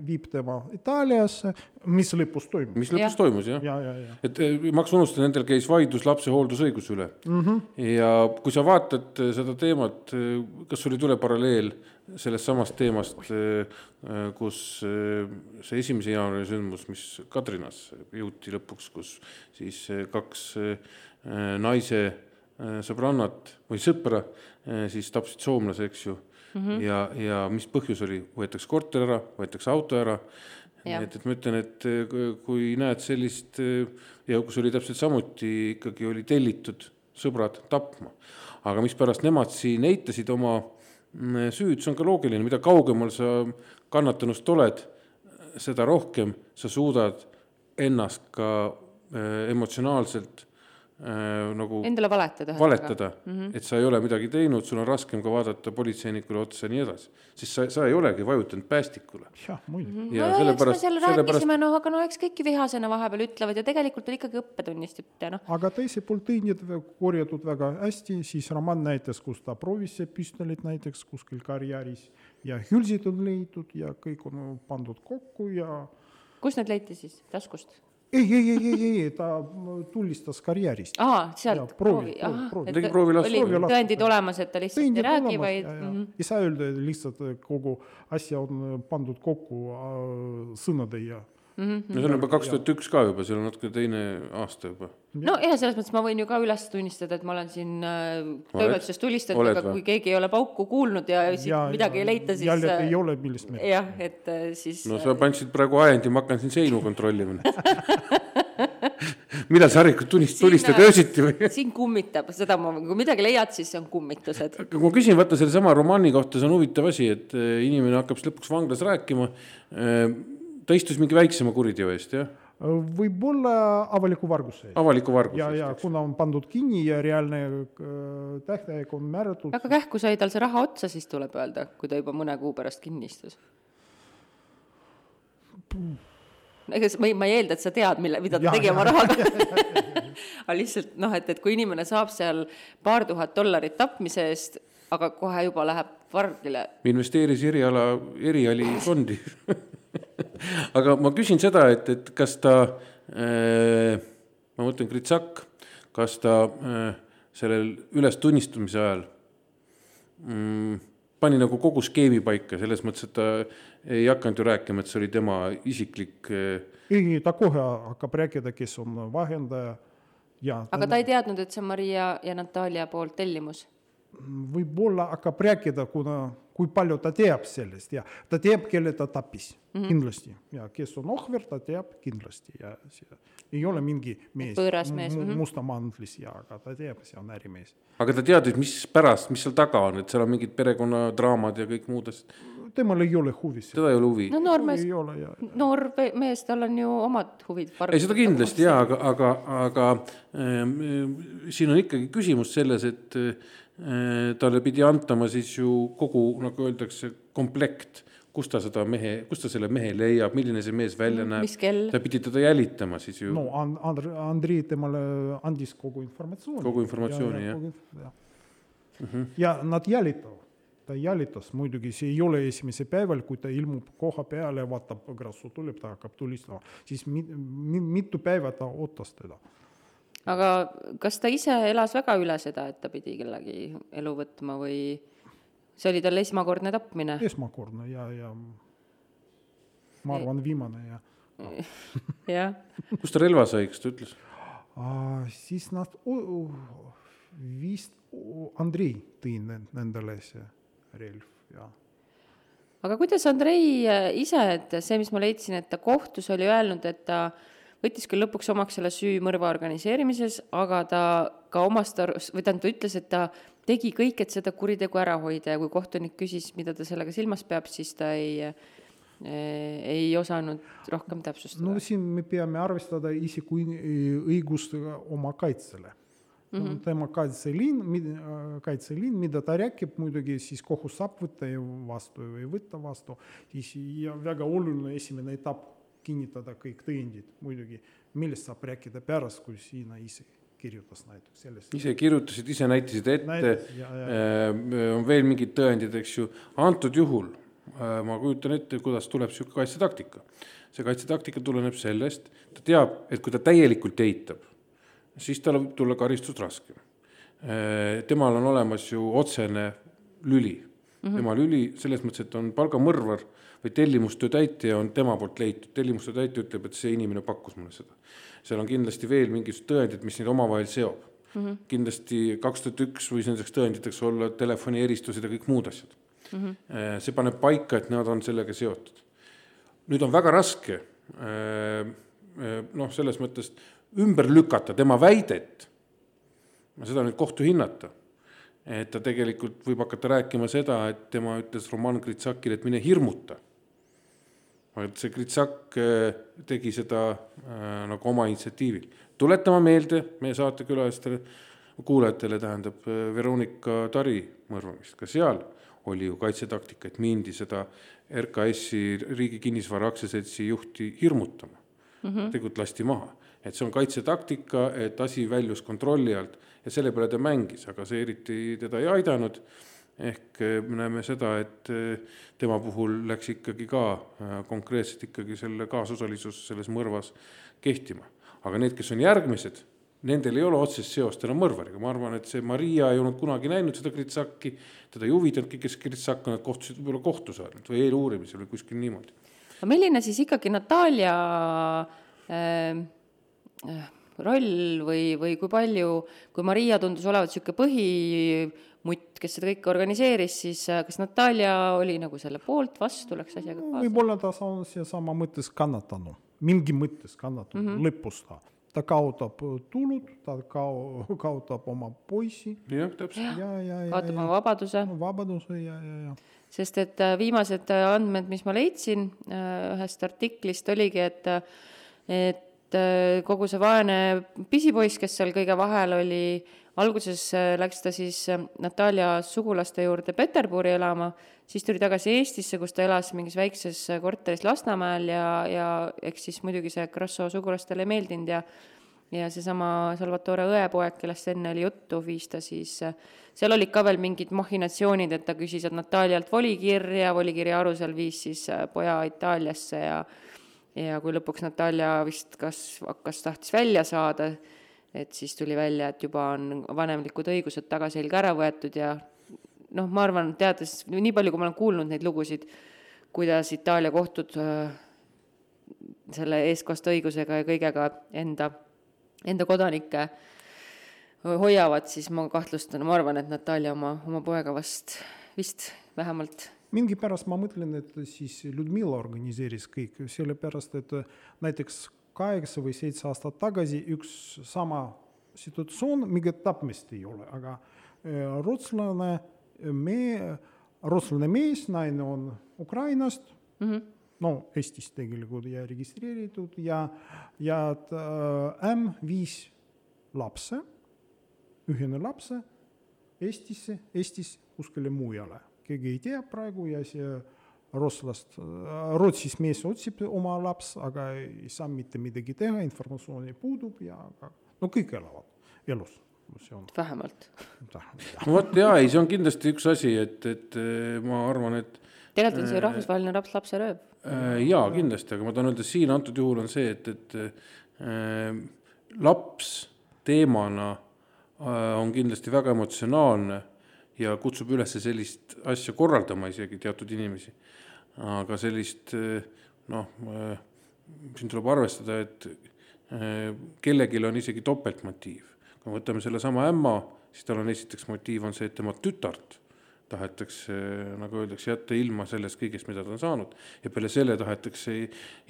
viib tema Itaaliasse, mis lõpus toimus. mis lõpus ja. toimus, jah ja, ja, ja. et eh, maks unustada, nendel käis vaidlus lapse hooldusõiguse üle mm. -hmm. ja kui sa vaatad eh, seda teemat, eh, kas sul ei tule paralleel sellest samast teemast, äh, äh, kus äh, see esimese jaanuari sündmus, mis Kadrinas jõuti lõpuks, kus siis kaks naise sõbrannat või sõpra siis tapsid soomlase, eks ju mm. -hmm. ja, ja mis põhjus oli, võetakse korter ära, võetakse auto ära. et, et ma ütlen, et kui näed sellist ja kus oli täpselt samuti ikkagi oli tellitud sõbrad tapma, aga mispärast nemad siin eitasid oma Mm, see on ka loogiline, mida kaugemal sa kannatanust oled, seda rohkem sa suudad ennast ka äh, emotsionaalselt äh, nagu endale valetada. valetada mm, -hmm. et sa ei ole midagi teinud, sul on raskem ka vaadata politseinikule otsa ja nii edasi. siis sa, sa ei olegi vajutanud päästikule. jah, muidugi mm. -hmm. ja no, sellepärast. seal rääkisime, noh, aga no eks kõik ju vihasena vahepeal ütlevad ja tegelikult oli ikkagi õppetunnist jutt ja noh. aga teiselt poolt tõendid korjatud väga hästi, siis Roman näitas, kus ta proovis püstolit näiteks kuskil karjääris ja hülsid on leitud ja kõik on pandud kokku ja. kus need leiti siis, taskust? Ei, ei, ei, ei, ei, ta tulistas karjäärist. aa, sealt proovi, proovi, proovi. tegi proovilastu. oli tõendid olemas, et ta lihtsalt tõendid ei räägi, vaid. -hmm. ei saa öelda, et lihtsalt kogu asja on pandud kokku äh, sõnade ja mm. -hmm. no see on juba kaks tuhat üks ka juba, seal on natuke teine aasta juba. no ja selles mõttes ma võin ju ka üles tunnistada, et ma olen siin äh, toimetuses tulistanud, aga kui keegi ei ole pauku kuulnud ja siit ja, midagi ja, ei leita, siis. jälle äh, ei ole, millest me. jah, et äh, siis. no sa andsid praegu ajendi, ma hakkan siin seinu kontrollima millal sa harjunud tunist-, tulistad öösiti või? siin kummitab, seda ma, kui midagi leiad, siis see on kummitused. aga ma küsin, vaata sellesama romaani kohta, see on huvitav asi, et inimene hakkab siis lõpuks vanglas rääkima ta istus mingi väiksema kuriteo eest, jah? võib-olla avaliku varguse eest. avaliku varguse ja, ja kuna on pandud kinni ja reaalne äh, tähtaeg on määratud. aga kähku sai tal see raha otsa, siis tuleb öelda, kui ta juba mõne kuu pärast kinni istus? ega ma ei, ma ei eelda, et sa tead, mille, mida ta ja, tegi oma rahaga aga lihtsalt noh, et, et kui inimene saab seal paar tuhat dollarit tapmise eest, aga kohe juba läheb vargile. investeeris eriala, erialifondi aga ma küsin seda, et, et kas ta äh,, ma mõtlen Gritsak, kas ta äh, sellel ülestunnistamise ajal mm, pani nagu kogu skeemi paika, selles mõttes, et ta ei hakanud ju rääkima, et see oli tema isiklik äh.... ei, ta kohe hakkab rääkida, kes on vahendaja ja. aga ta ei teadnud, et see on Maria ja Natalja poolt tellimus? Võib-olla hakkab rääkida, kuna kui palju ta teab sellest ja ta teab, kelle ta tappis mm -hmm. kindlasti ja kes on ohver, ta teab kindlasti ja see ei ole mingi mees, mees. Mm -hmm. mustamantlis ja, aga ta teab, see on ärimees. aga ta teadis, mis pärast, mis seal taga on, et seal on mingid perekonnadraamad ja kõik muud asjad? temal ei ole huvi. teda ei ole huvi? no noor mees, noor mees, tal on ju omad huvid. ei, seda kindlasti jaa, aga, aga, aga äh, siin on ikkagi küsimus selles, et Äh, talle pidi antama siis ju kogu, nagu öeldakse, komplekt, kus ta seda mehe, kus ta selle mehe leiab, milline see mees välja mm, näeb. ta pidi teda jälitama siis ju. no And-, Andrei temale andis kogu informatsiooni. kogu informatsiooni, jah. ja, mm -hmm. ja nad jälitavad ta jälitas, muidugi see ei ole esimesel päeval, kui ta ilmub koha peale, vaatab, Grassu tuleb, ta hakkab tulistama, siis mi-, mi-, mitu päeva ta ootas teda aga kas ta ise elas väga üle seda, et ta pidi kellegi elu võtma või see oli tal esmakordne tapmine? esmakordne ja, ja ma arvan, viimane ja jah, kust ta relva sai, kas ta ütles? Ah, siis nad o- vist o- Andrei tõi ne- nendele see relv ja aga kuidas Andrei äh, ise, et see, mis ma leidsin, et ta kohtus oli öelnud, et ta võttis küll lõpuks omaks selle süü mõrva organiseerimises, aga ta ka omast arust, või tähendab, ta ütles, et ta tegi kõik, et seda kuritegu ära hoida ja kui kohtunik küsis, mida ta sellega silmas peab, siis ta ei äh, ei osanud rohkem täpsustada no siin me peame arvestada isiku õigustega oma kaitsele mm. -hmm. tema kaitseliin, kaitseliin, mida ta räägib, muidugi siis kohus saab võtta vastu või võtta vastu, siis ja väga oluline esimene etapp, kinnitada kõik tõendid muidugi, millest saab rääkida pärast, kui sina ise kirjutas näiteks sellest. ise kirjutasid, ise näitasid ette, on veel mingid tõendid, eks ju, antud juhul äh, ma kujutan ette, kuidas tuleb niisugune kaitsetaktika. see kaitsetaktika tuleneb sellest, ta teab, et kui ta täielikult eitab, siis tal võib tulla karistus raskem. temal on olemas ju otsene lüli mm, -hmm. tema lüli selles mõttes, et on palgamõrvar või tellimustöö täitja on tema poolt leitud, tellimustöö täitja ütleb, et see inimene pakkus mulle seda. seal on kindlasti veel mingisugused tõendid, mis neid omavahel seob mm. -hmm. kindlasti kaks tuhat üks võis nendeks tõenditeks olla telefonieristused ja kõik muud asjad mm. -hmm. see paneb paika, et nad on sellega seotud. nüüd on väga raske noh, selles mõttes ümber lükata tema väidet, seda nüüd kohtu hinnata, et ta tegelikult võib hakata rääkima seda, et tema ütles Roman Gritsakile, et mine hirmuta. Et see Gritsak äh, tegi seda äh, nagu oma initsiatiivil. tuletama meelde meie saatekülalistele, kuulajatele tähendab äh, Veronika Tari mõrvamist, ka seal oli ju kaitsetaktika, et mindi seda RKS-i Riigi Kinnisvara Aktsiaseltsi juhti hirmutama mm. -hmm. tegelikult lasti maha et see on kaitsetaktika, et asi väljus kontrolli alt ja selle peale ta mängis, aga see eriti teda ei aidanud. Ehk me näeme seda, et tema puhul läks ikkagi ka konkreetselt ikkagi selle kaasosalisus selles mõrvas kehtima. aga need, kes on järgmised, nendel ei ole otsest seost enam mõrvariga, ma arvan, et see Maria ei olnud kunagi näinud seda Gritsaki, teda ei huvitanudki, kes Gritsak on, nad kohtusid võib-olla kohtus ainult või eeluurimisel või kuskil niimoodi. aga milline siis ikkagi Natalja äh, roll või, või kui palju, kui Maria tundus olevat niisugune põhimutt, kes seda kõike organiseeris, siis äh, kas Natalja oli nagu selle poolt, vastu, läks asjaga kaasa? võib-olla ta on seesama mõttes kannatanu, mingi mõttes kannatanu mm -hmm. lõpus ta. ta kaotab tulud, ta kao-, kaotab oma poisi. jah, täpselt. ja, ja, ja. kaotab oma vabaduse. vabaduse ja, ja, ja. sest et äh, viimased äh, andmed, mis ma leidsin ühest artiklist, oligi, et, et et kogu see vaene pisipoiss, kes seal kõige vahel oli, alguses läks ta siis Natalja sugulaste juurde Peterburi elama, siis tuli tagasi Eestisse, kus ta elas mingis väikses korteris Lasnamäel ja, ja eks siis muidugi see Grasso sugulastele ei meeldinud ja ja seesama Salvatore õepoeg, kellest enne oli juttu, viis ta siis, seal olid ka veel mingid mahhinatsioonid, et ta küsis Nataljalt volikirja, volikirja alusel viis siis poja Itaaliasse ja ja kui lõpuks Natalja vist kas hakkas, tahtis välja saada, et siis tuli välja, et juba on vanemlikud õigused tagaselga ära võetud ja noh, ma arvan, teades nii palju, kui ma olen kuulnud neid lugusid, kuidas Itaalia kohtud äh, selle eestkoste õigusega ja kõigega enda, enda kodanikke hoiavad, siis ma kahtlustan, ma arvan, et Natalja oma, oma poega vast, vist vähemalt. Mingipärast ma mõtlen, et siis Ludmilla organiseeris kõik, sellepärast et näiteks kaheksa või seitse aastat tagasi üks sama situatsioon, mingit tapmist ei ole, aga rootslane, me, rootslane mees, naine on Ukrainast mm, -hmm. no Eestis tegelikult ja registreeritud ja, ja äh, M viis lapse, ühine lapse Eestisse, Eestis kuskile mujale keegi ei tea praegu ja see rootslast, Rootsis mees otsib oma laps, aga ei saa mitte midagi teha, informatsiooni puudub ja no kõik elavad elus. On... vähemalt. no vot jaa, ei, see on kindlasti üks asi, et, et ma arvan, et tegelikult on see rahvusvaheline laps, lapserööv. jaa, kindlasti, aga ma tahan öelda, siin antud juhul on see, et, et äh, laps teemana äh, on kindlasti väga emotsionaalne ja kutsub üles sellist asja korraldama isegi teatud inimesi. aga sellist noh, siin tuleb arvestada, et kellelgi on isegi topeltmotiiv. kui me võtame sellesama ämma, siis tal on esiteks motiiv on see, et tema tütart tahetakse, nagu öeldakse, jätta ilma sellest kõigest, mida ta on saanud. ja peale selle tahetakse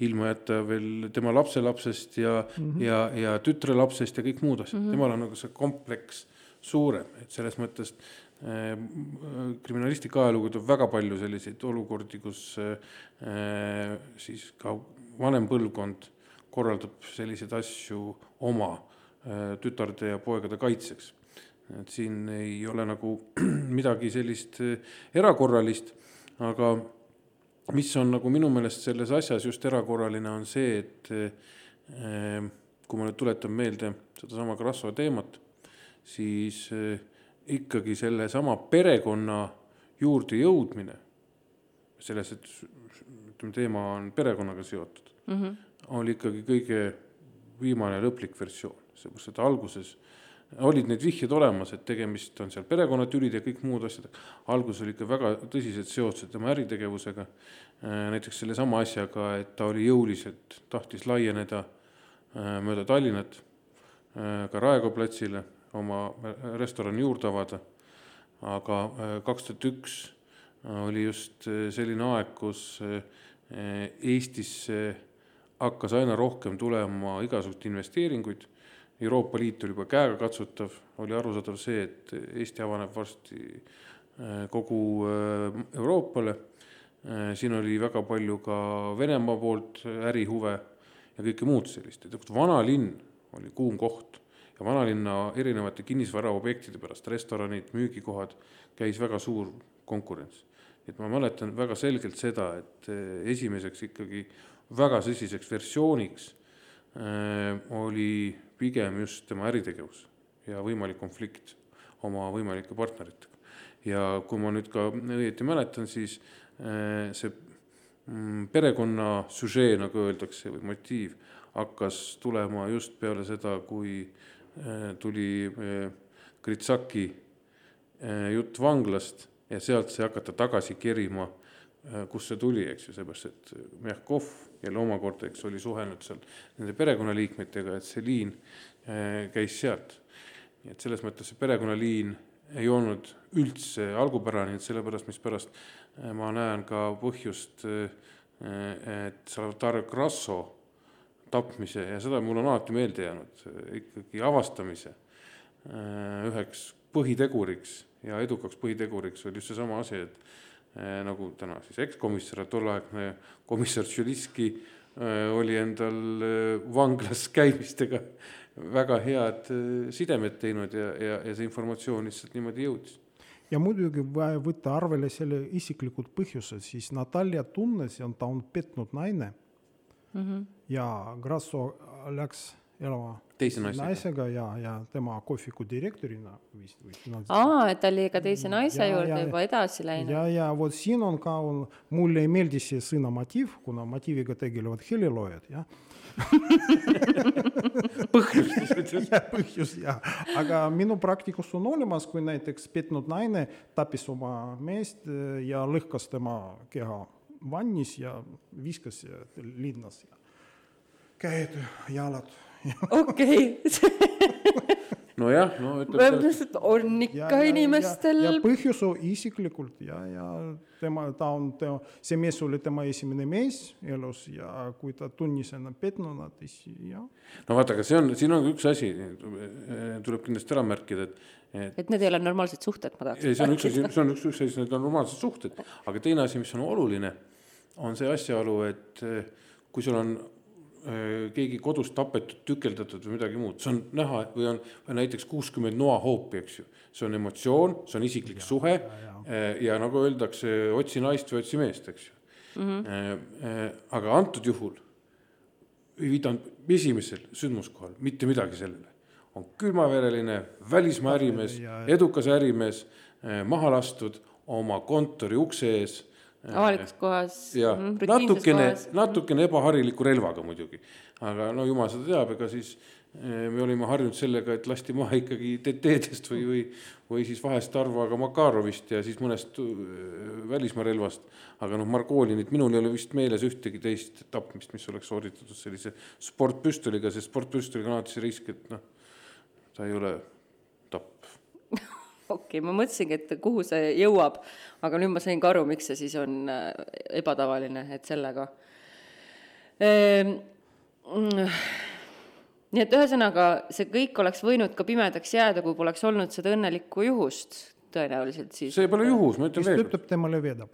ilma jätta veel tema lapselapsest ja mm, -hmm. ja, ja tütrelapsest ja kõik muud asjad mm. -hmm. temal on nagu see kompleks suurem, et selles mõttes kriminalistika ajalugu toob väga palju selliseid olukordi, kus äh, siis ka vanem põlvkond korraldab selliseid asju oma äh, tütarde ja poegade kaitseks. Et siin ei ole nagu midagi sellist erakorralist, aga mis on nagu minu meelest selles asjas just erakorraline, on see, et kui ma nüüd tuletan meelde sedasama Grasso teemat, siis eh, ikkagi sellesama perekonna juurde jõudmine, selles, et ütleme, teema on perekonnaga seotud mm, -hmm. oli ikkagi kõige viimane lõplik versioon, seepärast et alguses olid need vihjed olemas, et tegemist on seal perekonnatülid ja kõik muud asjad. alguses oli ikka väga tõsised seosed tema äritegevusega. Äh, näiteks sellesama asjaga, et ta oli jõuliselt, tahtis laieneda äh, mööda Tallinnat, äh, ka Raekoja platsile oma restorani juurde avada. aga kaks tuhat üks oli just selline aeg, kus Eestisse hakkas aina rohkem tulema igasuguseid investeeringuid Euroopa Liit oli juba käegakatsutav, oli arusaadav see, et Eesti avaneb varsti äh, kogu äh, Euroopale. Äh, siin oli väga palju ka Venemaa poolt ärihuve ja kõike muud sellist, et vanalinn oli kuum koht ja vanalinna erinevate kinnisvaraobjektide pärast, restoranid, müügikohad, käis väga suur konkurents. et ma mäletan väga selgelt seda, et esimeseks ikkagi väga tõsiseks versiooniks oli pigem just tema äritegevus ja võimalik konflikt oma võimalike partneritega. ja kui ma nüüd ka õieti mäletan, siis äh, see mm, perekonna süžee, nagu öeldakse, või motiiv hakkas tulema just peale seda, kui äh, tuli äh, Gritsaki jutt vanglast ja sealt sai hakata tagasi kerima, kust see tuli, eks ju, seepärast et Mehhkov kelle omakorda, eks, oli suhelnud seal nende perekonnaliikmetega, et see liin äh, käis sealt. nii et selles mõttes see perekonnaliin ei olnud üldse algupärane, et sellepärast, mispärast äh, ma näen ka põhjust, äh, et Salvatore Grasso tapmise ja seda mul on alati meelde jäänud, ikkagi avastamise üheks põhiteguriks ja edukaks põhiteguriks oli just seesama asi, et Äh, nagu täna siis ekskomissar, tolleaegne komissar Tšeliski äh, oli endal äh, vanglas käimistega väga head sidemed teinud ja, ja, ja see informatsioon lihtsalt niimoodi jõudis. ja muidugi vaja võtta arvele selle isiklikud põhjused, siis Natalja tunnes ja ta on petnud naine mm. -hmm. Ja Grasso läks elama teise naisega, naisega ja, ja tema kohviku direktorina vist või aa, et ta oli ka teise naise ja, juurde ja, juba edasi läinud. ja, ja vot siin on ka, mulle ei meeldi see sõna motiiv, kuna motiiviga tegelevad heliloojad, jah. Põhjus jah, põhjus jah, aga minu praktikus on olemas, kui näiteks petnud naine tapis oma meest eh, ja lõhkas tema keha vannis ja viskas linnas ja käed, jalad okei nojah, no ütleme on ikka ja, inimestel. põhjus on isiklikult ja, ja tema, ta on, see mees oli tema esimene mees elus ja kui ta tundis ennast petnuna, siis jah. no vaata, aga see on, siin on üks asi, tuleb kindlasti ära märkida, et et, et need ei ole normaalsed suhted, ma tahaks. ei, see on üks asi, see on üks, üks asi, need on normaalsed suhted, aga teine asi, mis on oluline, on see asjaolu, et kui sul on keegi kodus tapetud, tükeldatud või midagi muud, see on näha või on näiteks kuuskümmend noahoopi, eks ju. see on emotsioon, see on isiklik ja, suhe ja, ja. Äh, ja nagu öeldakse, otsi naist või otsi meest, eks ju mm. -hmm. aga antud juhul ei viidanud esimesel sündmuskohal mitte midagi sellele. on külmavereline välismaa ärimees, edukas ärimees, maha lastud oma kontori ukse ees avalikus kohas jah rutiinses natukene kohas., natukene ebahariliku relvaga muidugi. aga no jumal seda teab, ega siis eh, me olime harjunud sellega, et lasti maha ikkagi TT-dest või, või, või siis vahest Arvaga Makarovist ja siis mõnest eh, välismaa relvast. aga noh, Margolinit, minul ei ole vist meeles ühtegi teist tapmist, mis oleks sooritatud sellise sportpüstoliga, sest sportpüstoliga on alati see risk, et noh, ta ei ole okei okay,, ma mõtlesingi, et kuhu see jõuab, aga nüüd ma sain ka aru, miks see siis on äh, ebatavaline, et sellega ehm,. nii et ühesõnaga, see kõik oleks võinud ka pimedaks jääda, kui poleks olnud seda õnnelikku juhust tõenäoliselt siis. see pole juhus, ma ütlen kes veel kord. töötab, temale veedab.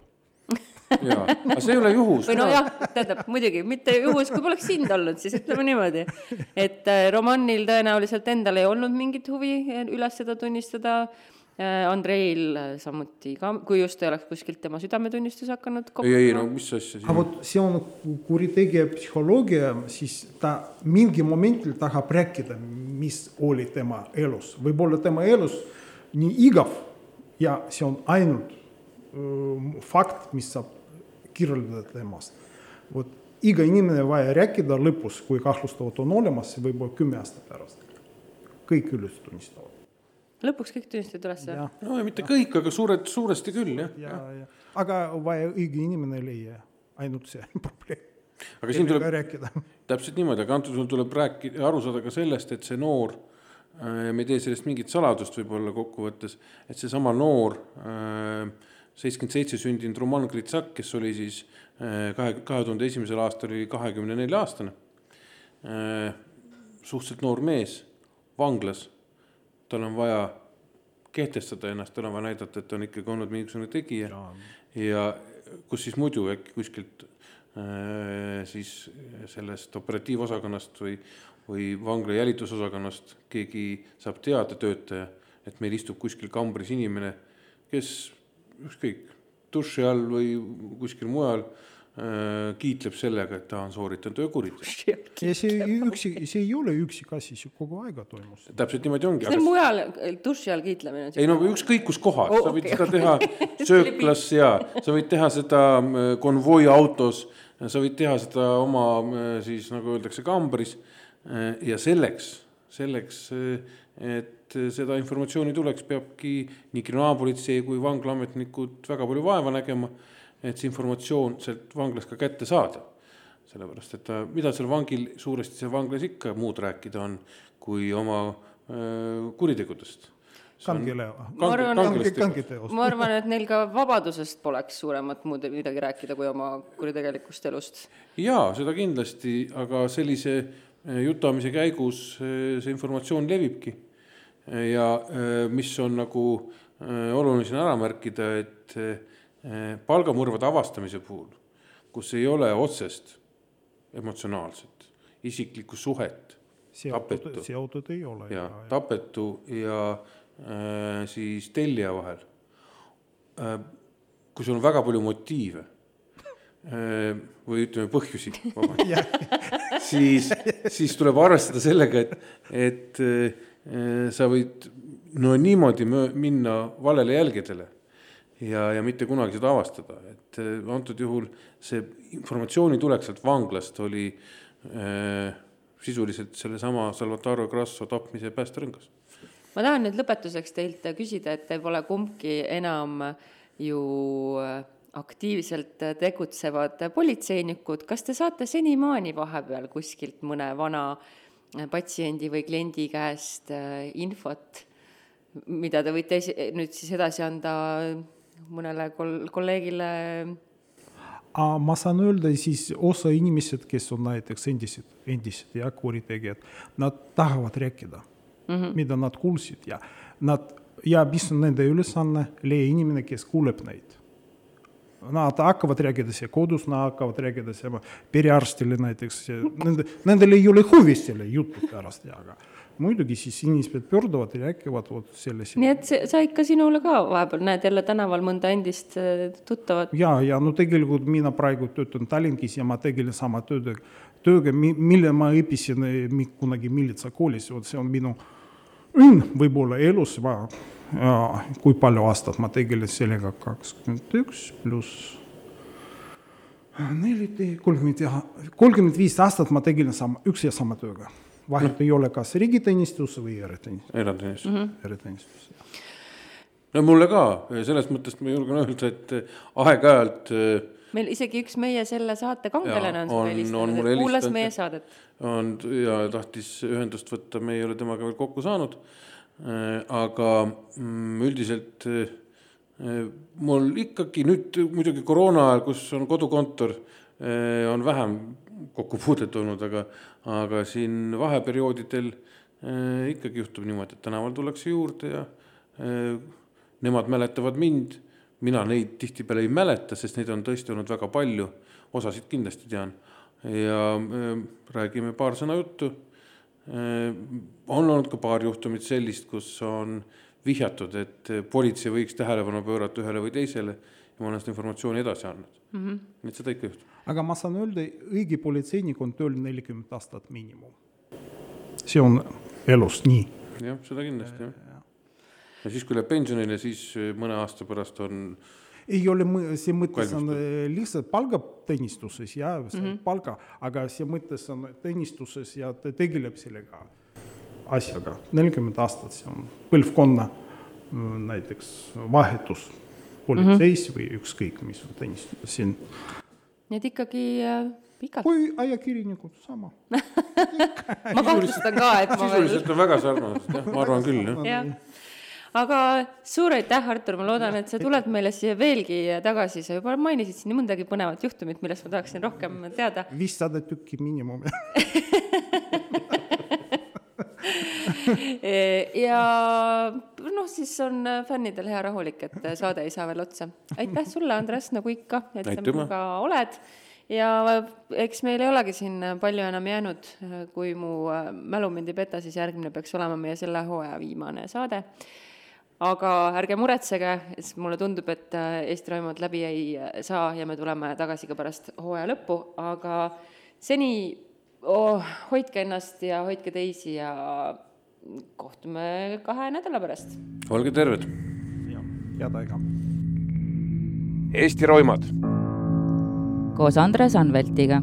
jaa, aga see ei ole juhus. või nojah, tähendab muidugi mitte juhus, kui poleks sind olnud, siis ütleme niimoodi, et äh, Romanil tõenäoliselt endal ei olnud mingit huvi üles seda tunnistada. Andreil samuti ka, kui just ei oleks kuskilt tema südametunnistus hakanud ei, ei no mis asja aga vot see on kuritegija psühholoogia, siis ta mingi momendil tahab rääkida, mis oli tema elus, võib-olla tema elus nii igav ja see on ainult öö, fakt, mis saab kirjeldada temast. vot iga inimene vaja rääkida lõpus, kui kahtlustavad on olemas, see võib olla kümme aastat pärast. kõik üles tunnistavad. Lõpuks kõik tunnistasid üles või? jah, no ja mitte kõik, aga suured, suuresti küll jah ja, ja aga vaja õige inimene leia, ainult see probleem. aga siin tuleb rääkida. täpselt niimoodi, aga antud juhul tuleb rääkida, aru saada ka sellest, et see noor äh, me ei tee sellest mingit saladust võib-olla kokkuvõttes, et seesama noor seitsekümmend seitse sündinud Roman Gritsak, kes oli siis äh, kahe, kahe tuhande esimesel aastal oli kahekümne nelja aastane, suhteliselt noor mees, vanglas, tal on vaja kehtestada ennast, tal on vaja näidata, et ta on ikkagi olnud mingisugune tegija. Ja kus siis muidu äkki kuskilt äh, siis sellest operatiivosakonnast või, või vangla jälitusosakonnast keegi saab teada, töötaja, et meil istub kuskil kambris inimene, kes ükskõik, duši all või kuskil mujal äh, kiitleb sellega, et ta on sooritanud öökuriteo. ja see üksi, see ei ole üksikasi, see kogu aega toimus. täpselt niimoodi ongi. see on mujal duši all kiitlemine. ei no ükskõik kus kohas Oh, sa võid okay, seda teha sööklas ja sa võid teha seda äh, konvoi autos, sa võid teha seda oma äh, siis nagu öeldakse, kambris. ja selleks, selleks, äh, et seda informatsiooni tuleks, peabki nii kriminaalpolitsei kui vanglaametnikud väga palju vaeva nägema, et see informatsioon sealt vanglast ka kätte saada. sellepärast, et mida seal vangil suuresti seal vanglas ikka muud rääkida on, kui oma äh, kuritegudest kangile. Ma arvan, ma arvan, et neil ka vabadusest poleks suuremat muud midagi rääkida kui oma kuritegelikust elust. jaa, seda kindlasti, aga sellise eh, jutuajamise käigus eh, see informatsioon levibki. ja mis on nagu oluline siin ära märkida, et palgamõrvade avastamise puhul, kus ei ole otsest emotsionaalset isiklikku suhet tapetu seotud ei ole. ja tapetu ja äh, siis tellija vahel äh,. kui sul on väga palju motiive äh, või ütleme põhjusi, siis, siis tuleb arvestada sellega, et, et sa võid no niimoodi minna valele jälgedele ja, ja mitte kunagi seda avastada, et äh, antud juhul see informatsiooni tulek sealt vanglast oli äh, sisuliselt sellesama Salvatore Grasso tapmise päästerõngas. ma tahan nüüd lõpetuseks teilt küsida, et te pole kumbki enam ju aktiivselt tegutsevad politseinikud, kas te saate senimaani vahepeal kuskilt mõne vana patsiendi või kliendi käest infot, mida te võite nüüd siis edasi anda mõnele kol-, kolleegile Aga ma saan öelda siis osa inimesed, kes on näiteks endised, endised ja kuritegijad, nad tahavad rääkida mm, -hmm. mida nad kuulsid ja nad ja mis on nende ülesanne, leia inimene, kes kuuleb neid. Nad hakkavad rääkida siia kodus, nad hakkavad rääkida siia perearstile näiteks, nende, nendel ei ole huvi selle jutu pärast aga muidugi siis inimesed pöörduvad ja räägivad vot sellise. nii et see, sa ikka sinule ka vahepeal näed jälle tänaval mõnda endist äh, tuttavat? ja, ja no tegelikult mina praegu töötan Tallinkis ja ma tegelen sama tööga, tööga, mille ma õppisin mi- kunagi miilitsakoolis, vot see on minu õnn võib-olla elus, ma, kui palju aastat ma tegelen sellega, kakskümmend üks pluss neliteist, kolmkümmend ja kolmkümmend viis aastat ma tegelen sama, üks ja sama tööga. Vahet ei ole, kas riigiteenistus või erateenistus. erateenistus mm. -hmm. erateenistus, jah. no mulle ka, selles mõttes ma julgen öelda, et aeg-ajalt meil isegi üks meie selle saate kangelane on sulle helistanud, et kuulas meie saadet. on ja tahtis ühendust võtta, me ei ole temaga veel kokku saanud. aga mm, üldiselt mul ikkagi nüüd muidugi koroona ajal, kus on kodukontor, on vähem kokkupuudet olnud, aga, aga siin vaheperioodidel ikkagi juhtub niimoodi, et tänaval tullakse juurde ja nemad mäletavad mind, mina neid tihtipeale ei mäleta, sest neid on tõesti olnud väga palju, osasid kindlasti tean ja räägime paar sõna juttu. on olnud ka paar juhtumit sellist, kus on äh, vihjatud, et politsei võiks tähelepanu pöörata ühele või teisele ja ma olen seda informatsiooni edasi andnud mm. -hmm. et seda ikka juhtub. Aga ma saan öelda, õige politseinik on tööl nelikümmend aastat miinimum. see on elus nii. jah, seda kindlasti jah ja. ja siis, kui läheb pensionile, siis mõne aasta pärast on ei ole, see mõttes on äh, lihtsalt palgateenistuses ja mm -hmm. palga, aga see mõttes on teenistuses ja ta tegeleb sellega asjaga. nelikümmend aastat, see on põlvkonna näiteks vahetus politseis mm -hmm. või ükskõik, mis on teenistuses siin. Nii et ikkagi äh, pikalt. kui ajakirjanikud, sama ma kahtlustan ka, et ma veel. sisuliselt on väga sarnased, jah, ma arvan küll, jah ja aga suur aitäh, Artur, ma loodan, et sa tuled meile siia veelgi tagasi, sa juba mainisid siin nii mõndagi põnevat juhtumit, millest ma tahaksin rohkem teada. viissada tükki miinimum ja noh, siis on fännidel hea rahulik, et saade ei saa veel otsa. aitäh sulle, Andres, nagu ikka, et sa minuga oled ja eks meil ei olegi siin palju enam jäänud, kui mu mälu mind ei peta, siis järgmine peaks olema meie selle hooaja viimane saade. aga ärge muretsege, sest mulle tundub, et Eesti Raimond läbi ei saa ja me tuleme tagasi ka pärast hooaja lõppu, aga seni oh, hoidke ennast ja hoidke teisi ja kohtume kahe nädala pärast. olge terved. head aega. Eesti roimad. koos Andres Anveltiga